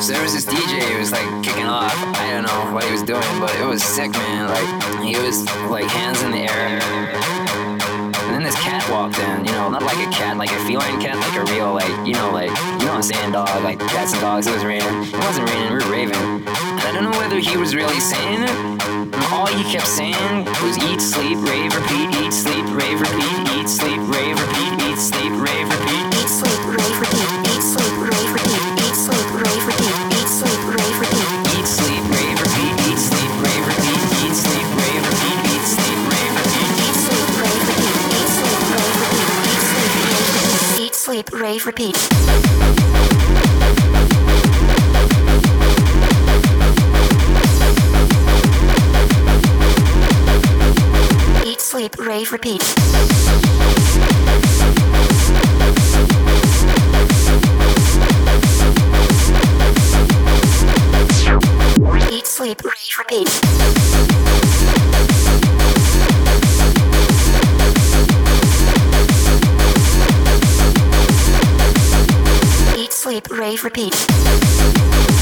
So there was this DJ who was like kicking off. I don't know what he was doing, but it was sick, man. Like he was like hands in the air. And then this cat walked in, you know, not like a cat, like a feline cat, like a real, like, you know, like, you know what I'm saying, dog, like cats and dogs. It was raining. It wasn't raining, we were raving. And I don't know whether he was really saying it. All he kept saying was eat, sleep, rave, repeat, eat, sleep, rave, repeat, eat, sleep, rave, repeat, eat, sleep, rave, repeat. Eat, sleep, rave, repeat. Eat, sleep, rave, sleep, rave, repeat. Eat, sleep, rave, repeat. Eat, sleep, rave, repeat. Rave, repeat.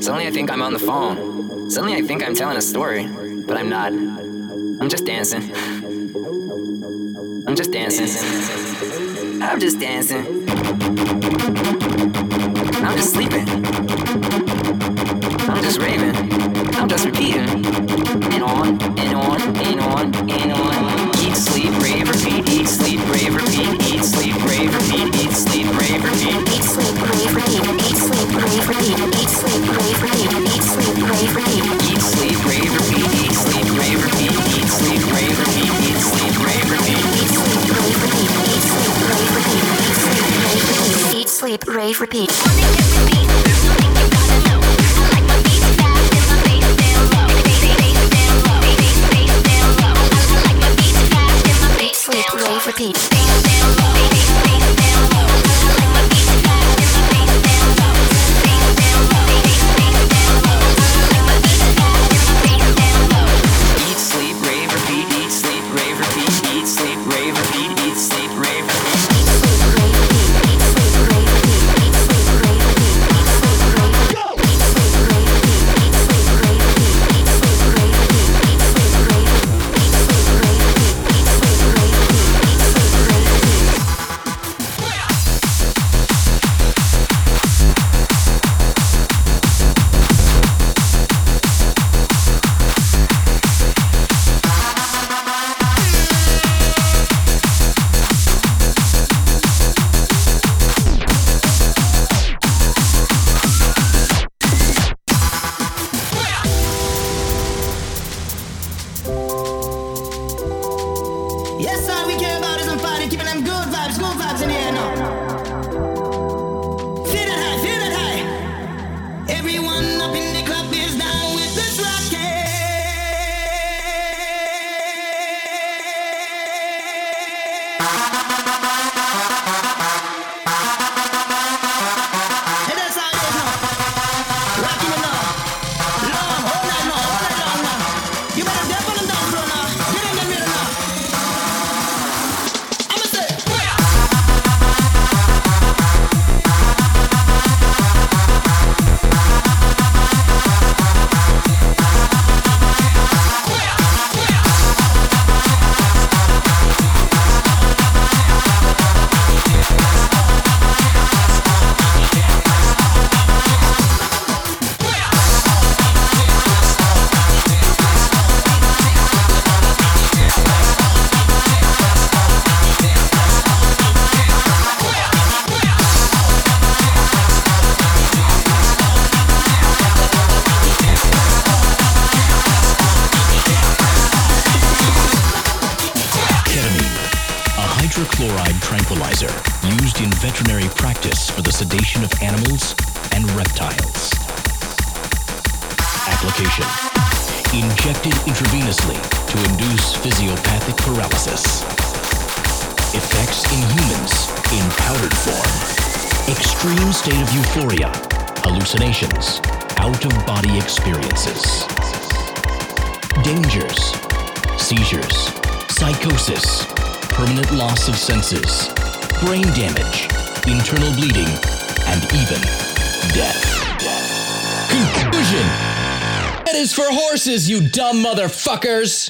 Suddenly I think I'm on the phone. Suddenly I think I'm telling a story, but I'm not. I'm just dancing. I'm just dancing. I'm just dancing. I'm just sleeping. Save repeat. Induce physiopathic paralysis. Effects in humans in powdered form. Extreme state of euphoria, hallucinations, out of body experiences. Dangers, seizures, psychosis, permanent loss of senses, brain damage, internal bleeding, and even death. Conclusion! That is for horses, you dumb motherfuckers!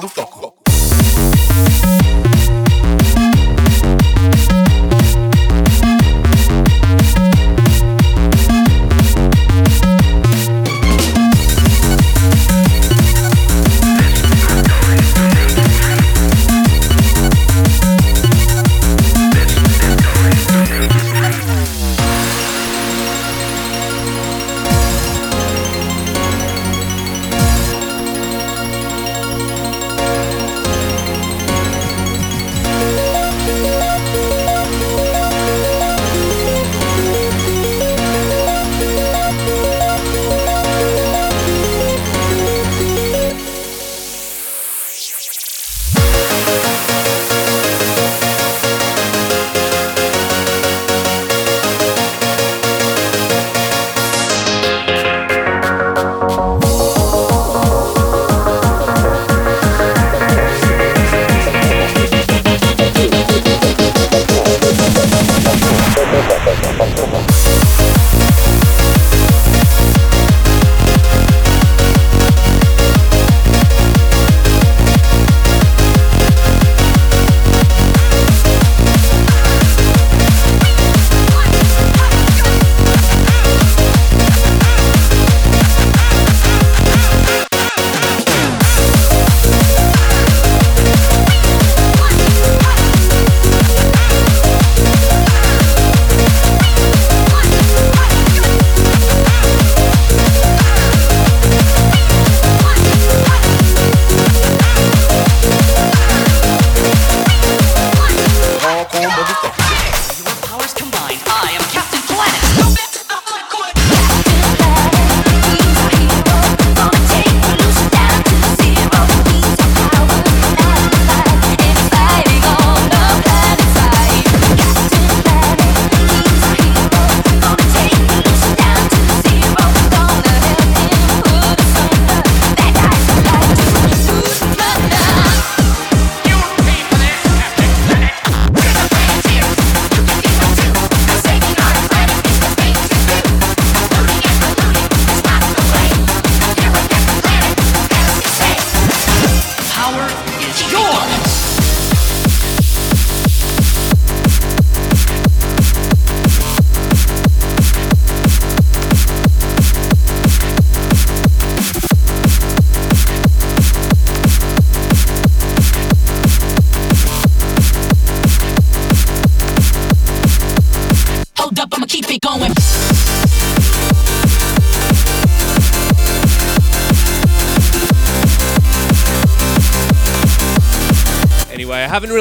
do foco.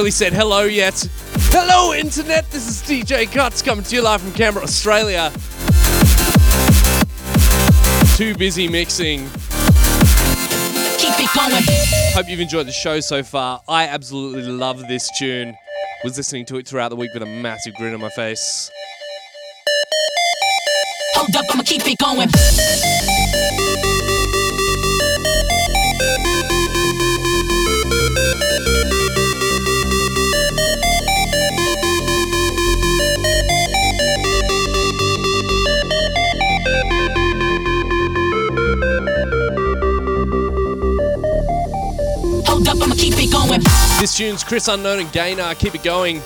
Really said hello yet. Hello, Internet! This is DJ Cuts coming to you live from Canberra, Australia. Too busy mixing. Keep it going. Hope you've enjoyed the show so far. I absolutely love this tune. Was listening to it throughout the week with a massive grin on my face. Hold up, I'ma keep it going. This tune's Chris Unknown and Gaynor. Keep it going.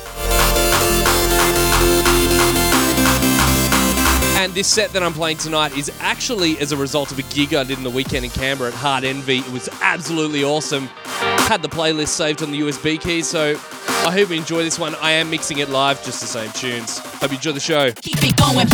And this set that I'm playing tonight is actually as a result of a gig I did in the weekend in Canberra at Hard Envy. It was absolutely awesome. Had the playlist saved on the USB key, so I hope you enjoy this one. I am mixing it live, just the same tunes. Hope you enjoy the show. Keep it going.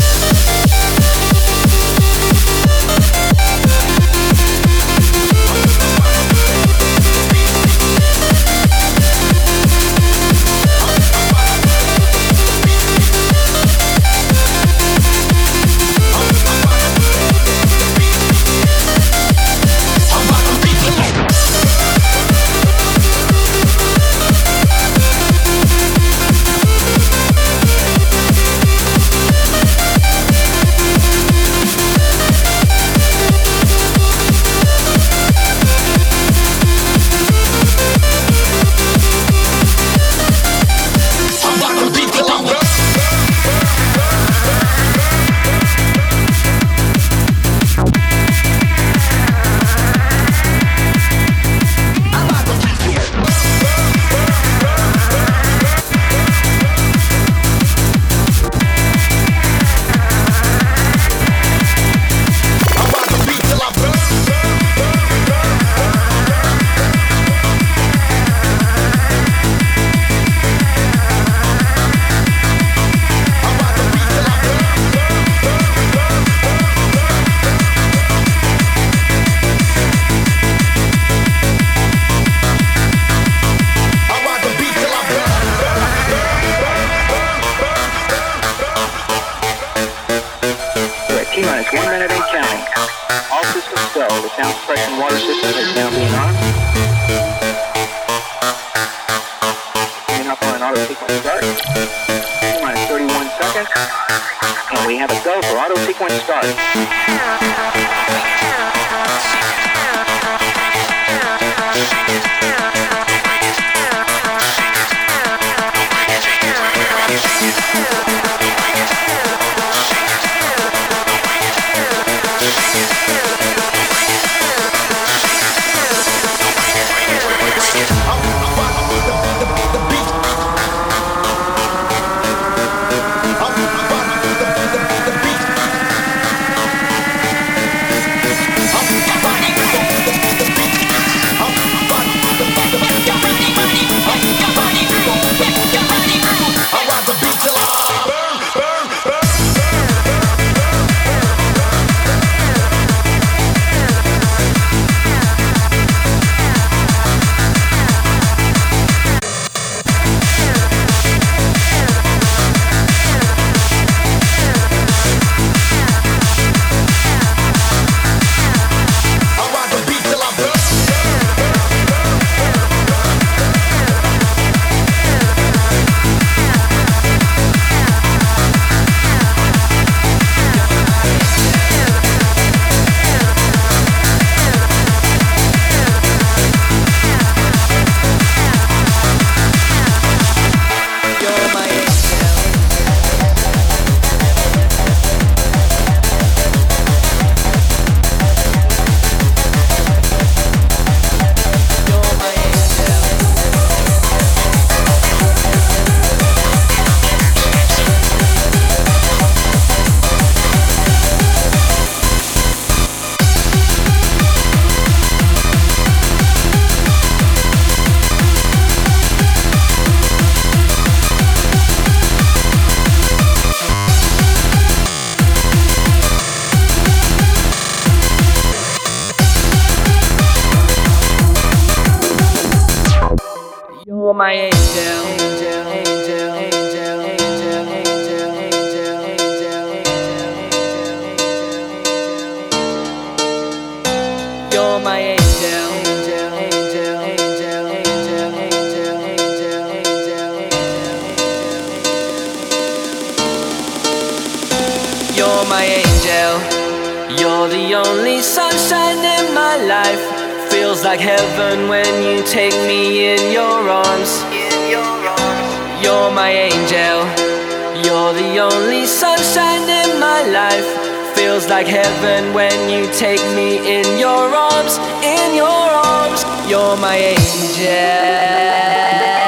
You're the only sunshine in my life. Feels like heaven when you take me in your arms, in your arms. You're my angel.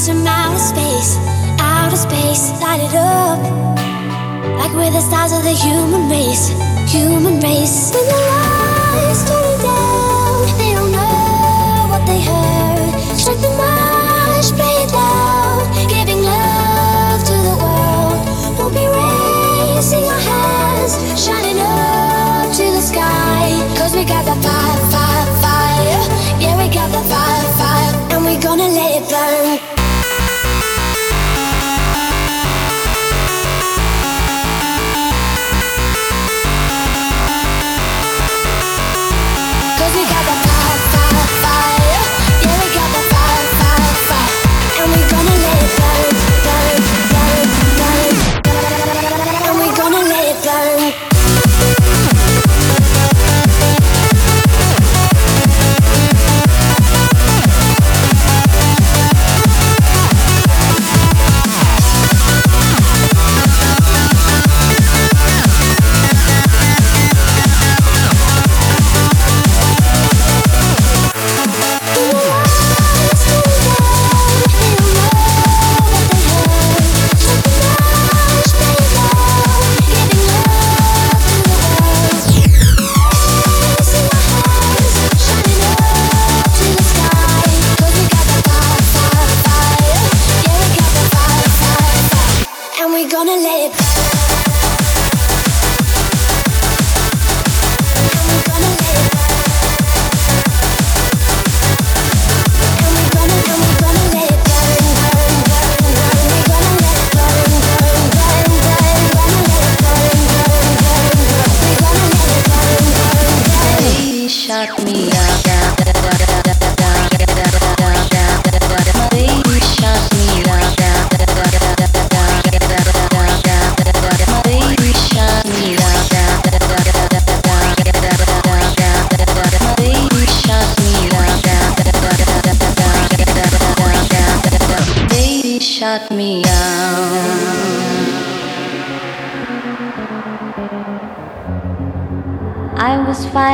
It's from outer space, outer space, light it up. Like we're the stars of the human race, human race. The light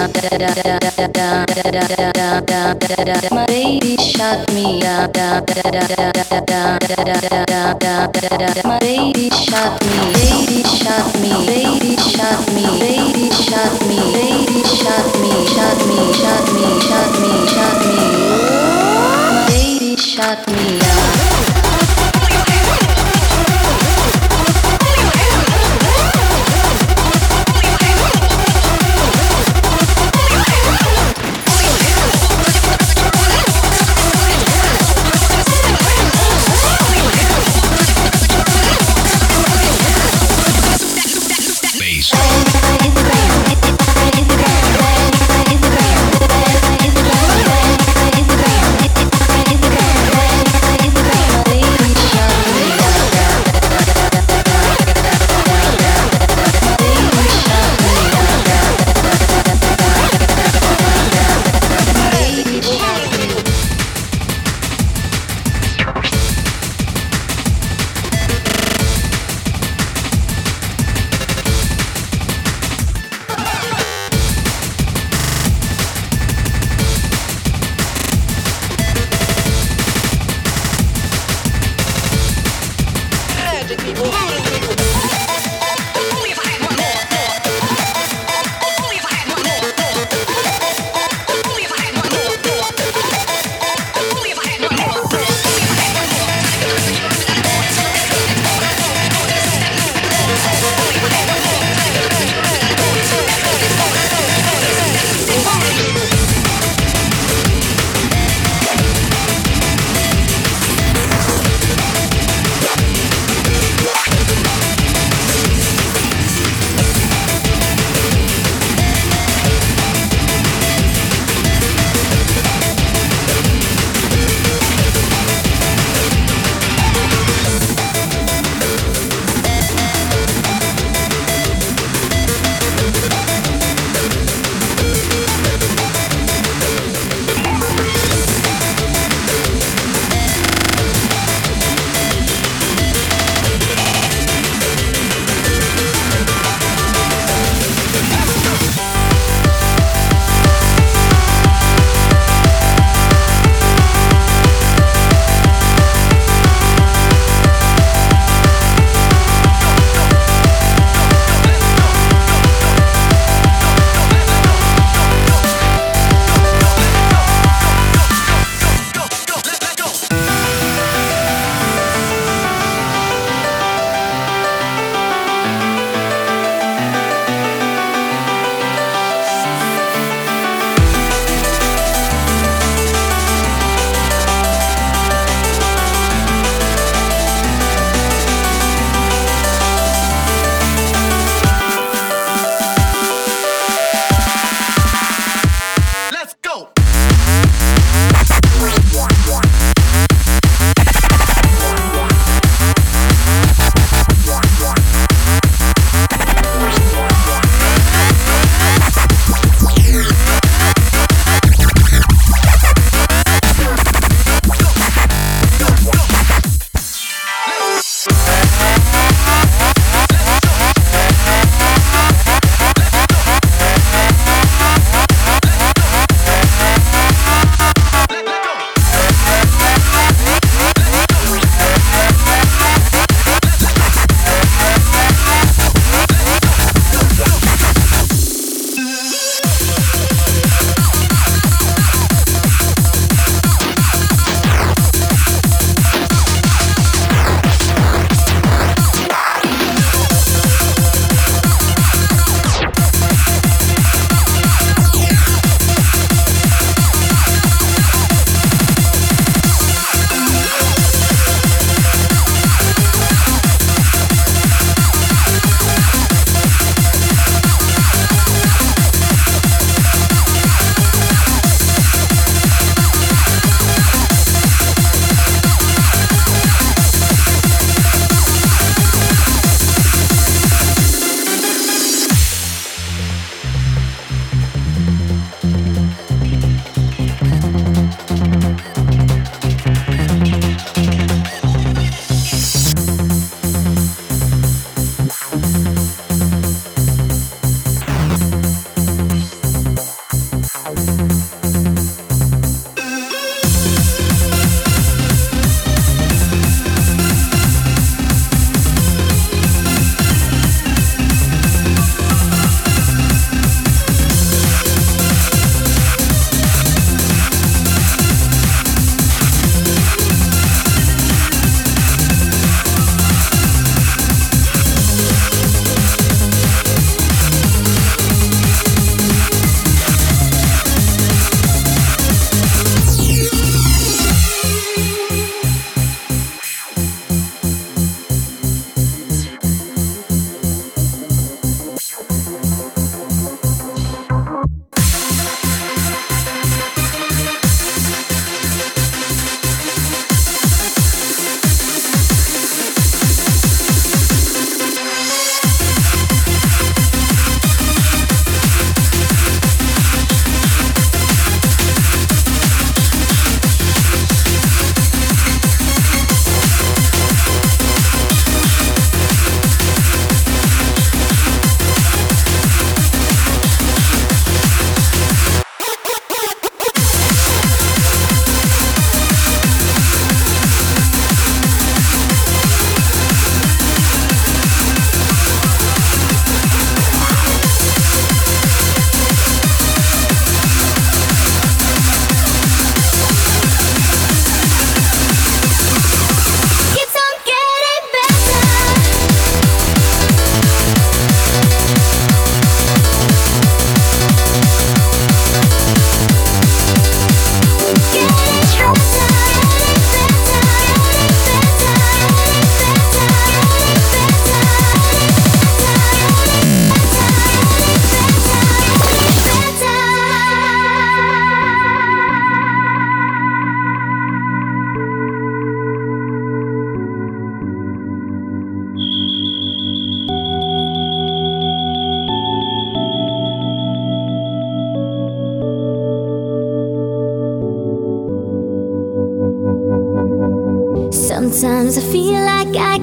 My baby shot me down. My baby shot me, baby shot me, baby shot me, baby shot me, baby shot me, shot me, shot me, shot me, shot me. Baby shot me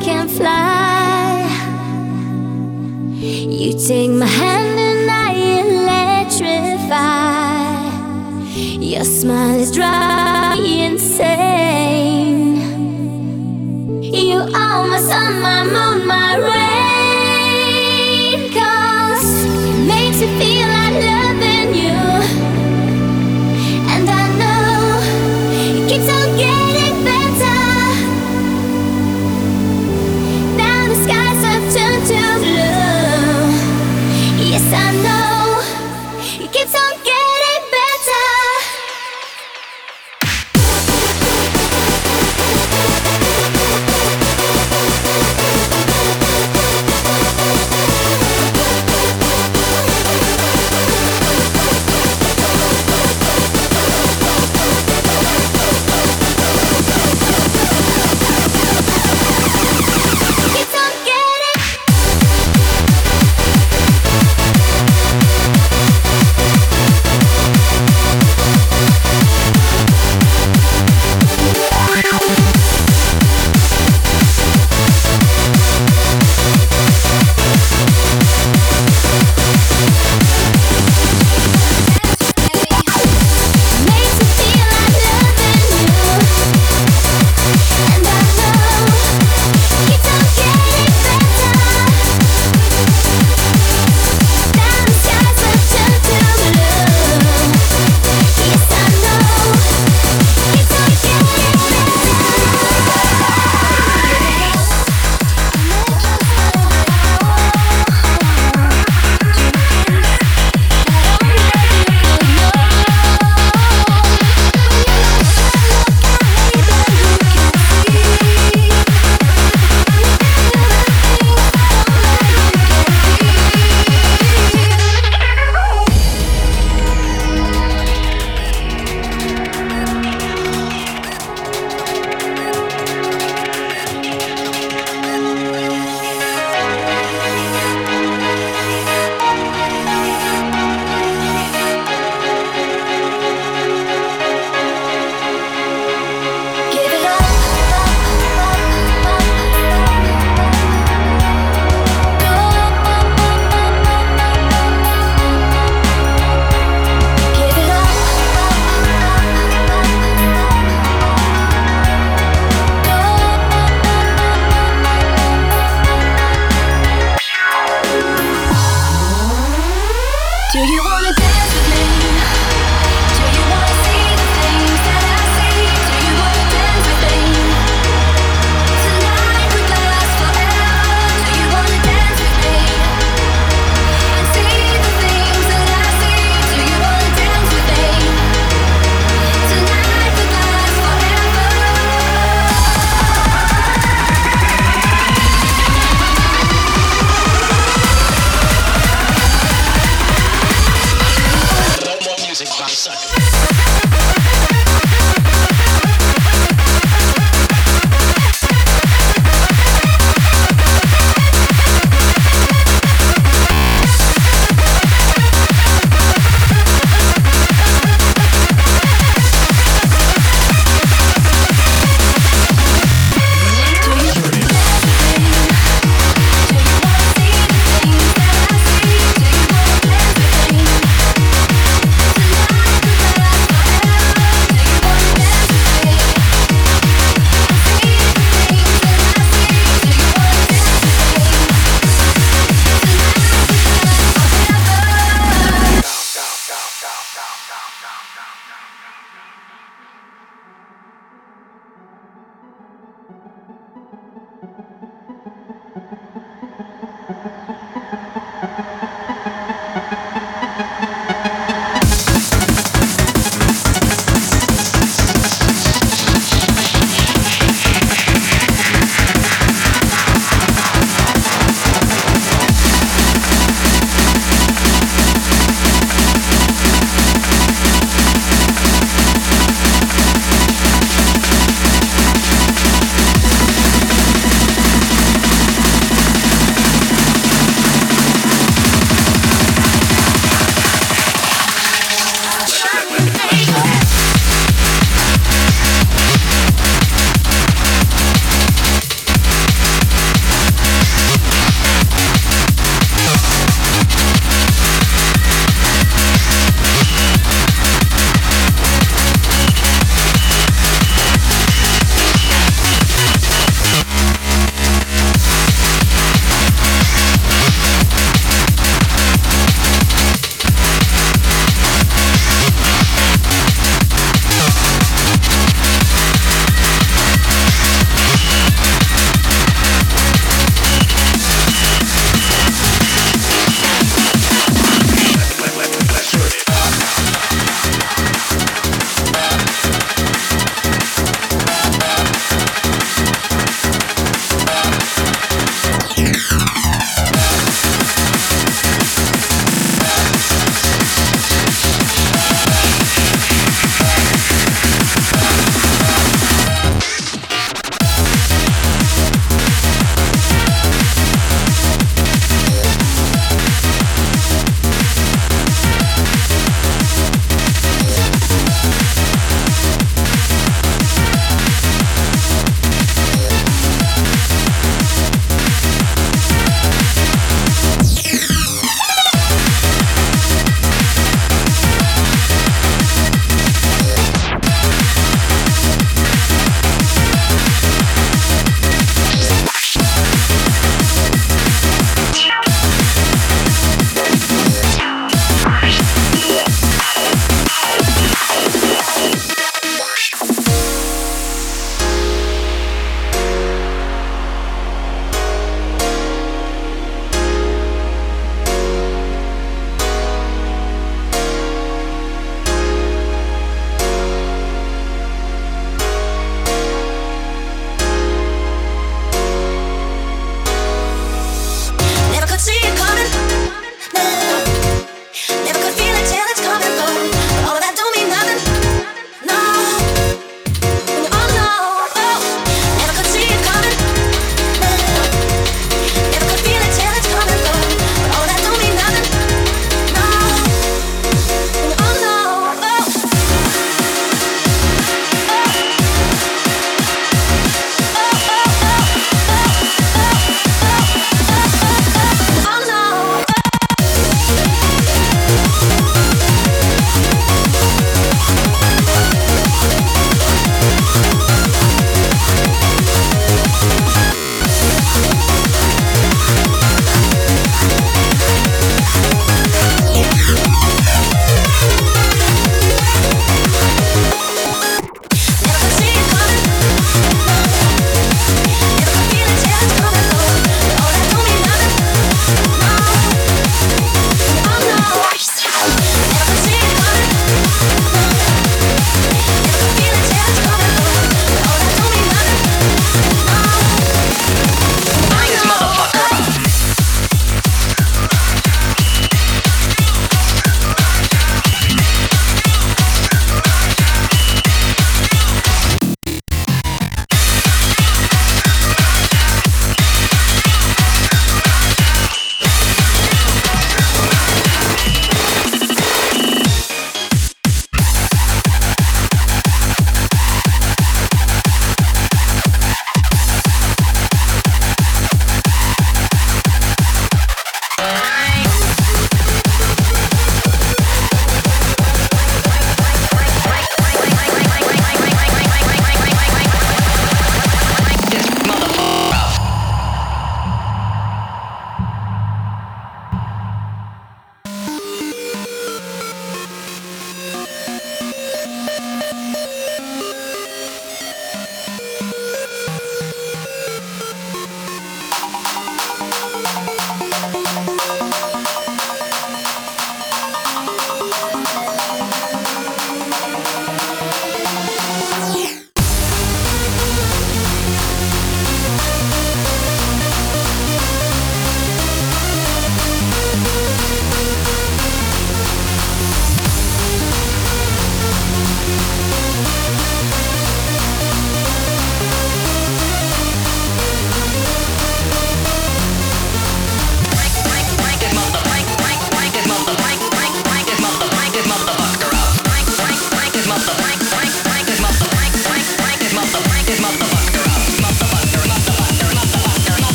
can fly. You take my hand and I electrify. Your smile is dry insane. You are my sun, my moon, my rain. Cause it makes me feel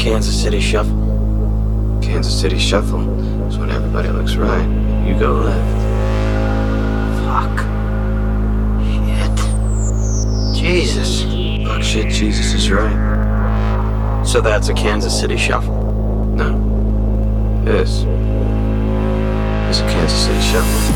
Kansas City shuffle? Kansas City shuffle is when everybody looks right, you go left. Fuck. Shit. Jesus. Fuck shit, Jesus is right. So that's a Kansas City shuffle. No. This is a Kansas City shuffle.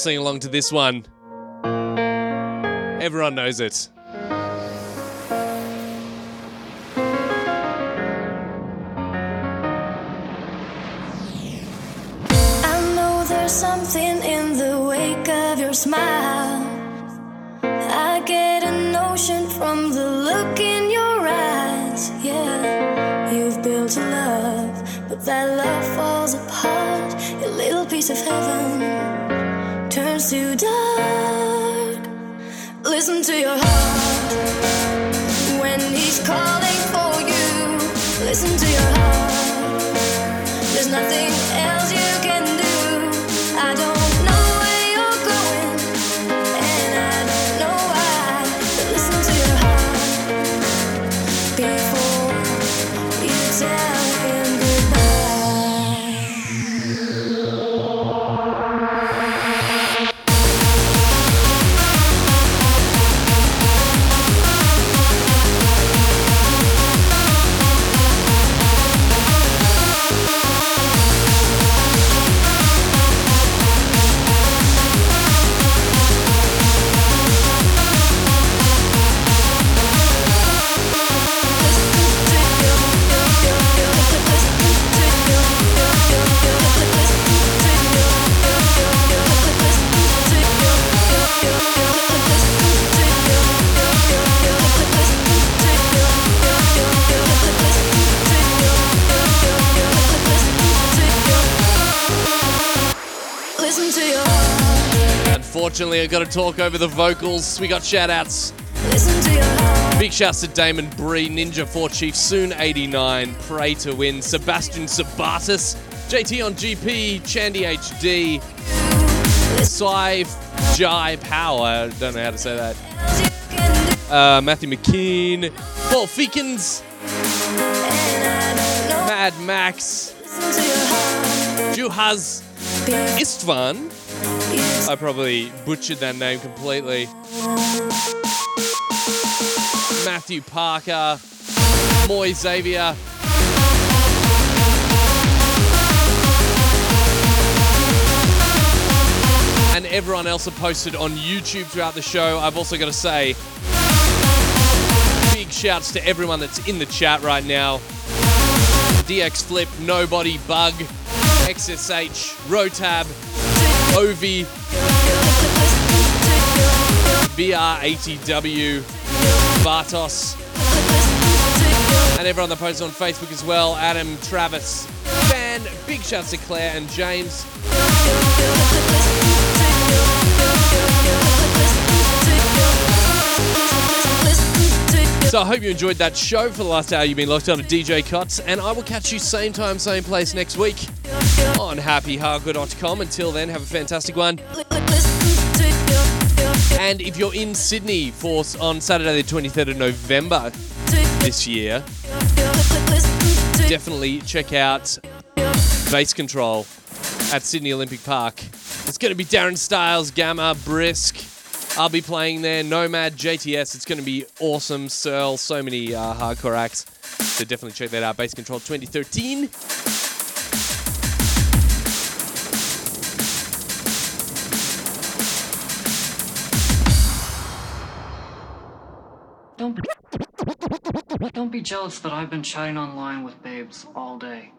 Sing along to this one. Everyone knows it. I know there's something in the wake of your smile. I get a notion from the look in your eyes. Yeah, you've built a love, but that love falls apart. Your little piece of heaven turns to dark. Listen to your heart when he's calling for you. Listen to your heart. Unfortunately, I've got to talk over the vocals. We got shout outs. Listen to your heart. Big shouts to Damon Bree, Ninja 4 Chief, Soon 89, Pray to Win, Sebastian Sabatis, JT on GP, Chandy HD, Sai Jai Power, I don't know how to say that. Uh, Matthew McKean, Paul Feekins, Mad Max, Juhaz Istvan. I probably butchered that name completely. Matthew Parker, Moy Xavier. And everyone else have posted on YouTube throughout the show. I've also got to say, big shouts to everyone that's in the chat right now. DX Flip, Nobody, Bug, XSH, Rotab, Ovi, BR80W, Bartos, and everyone that posts on Facebook as well. Adam, Travis, Fan, big shouts to Claire and James. So I hope you enjoyed that show. For the last hour, you've been locked on to DJ Cuts, and I will catch you same time, same place next week on happyhardcore.com. Until then, have a fantastic one. And if you're in Sydney for on Saturday, the 23rd of November this year, definitely check out Bass Control at Sydney Olympic Park. It's going to be Darren Styles, Gammer, Brisk. I'll be playing there. Nomad, JTS. It's going to be awesome. Searle, so many uh, hardcore acts. So definitely check that out. Bass Control 2013. Don't don't be jealous that I've been chatting online with babes all day.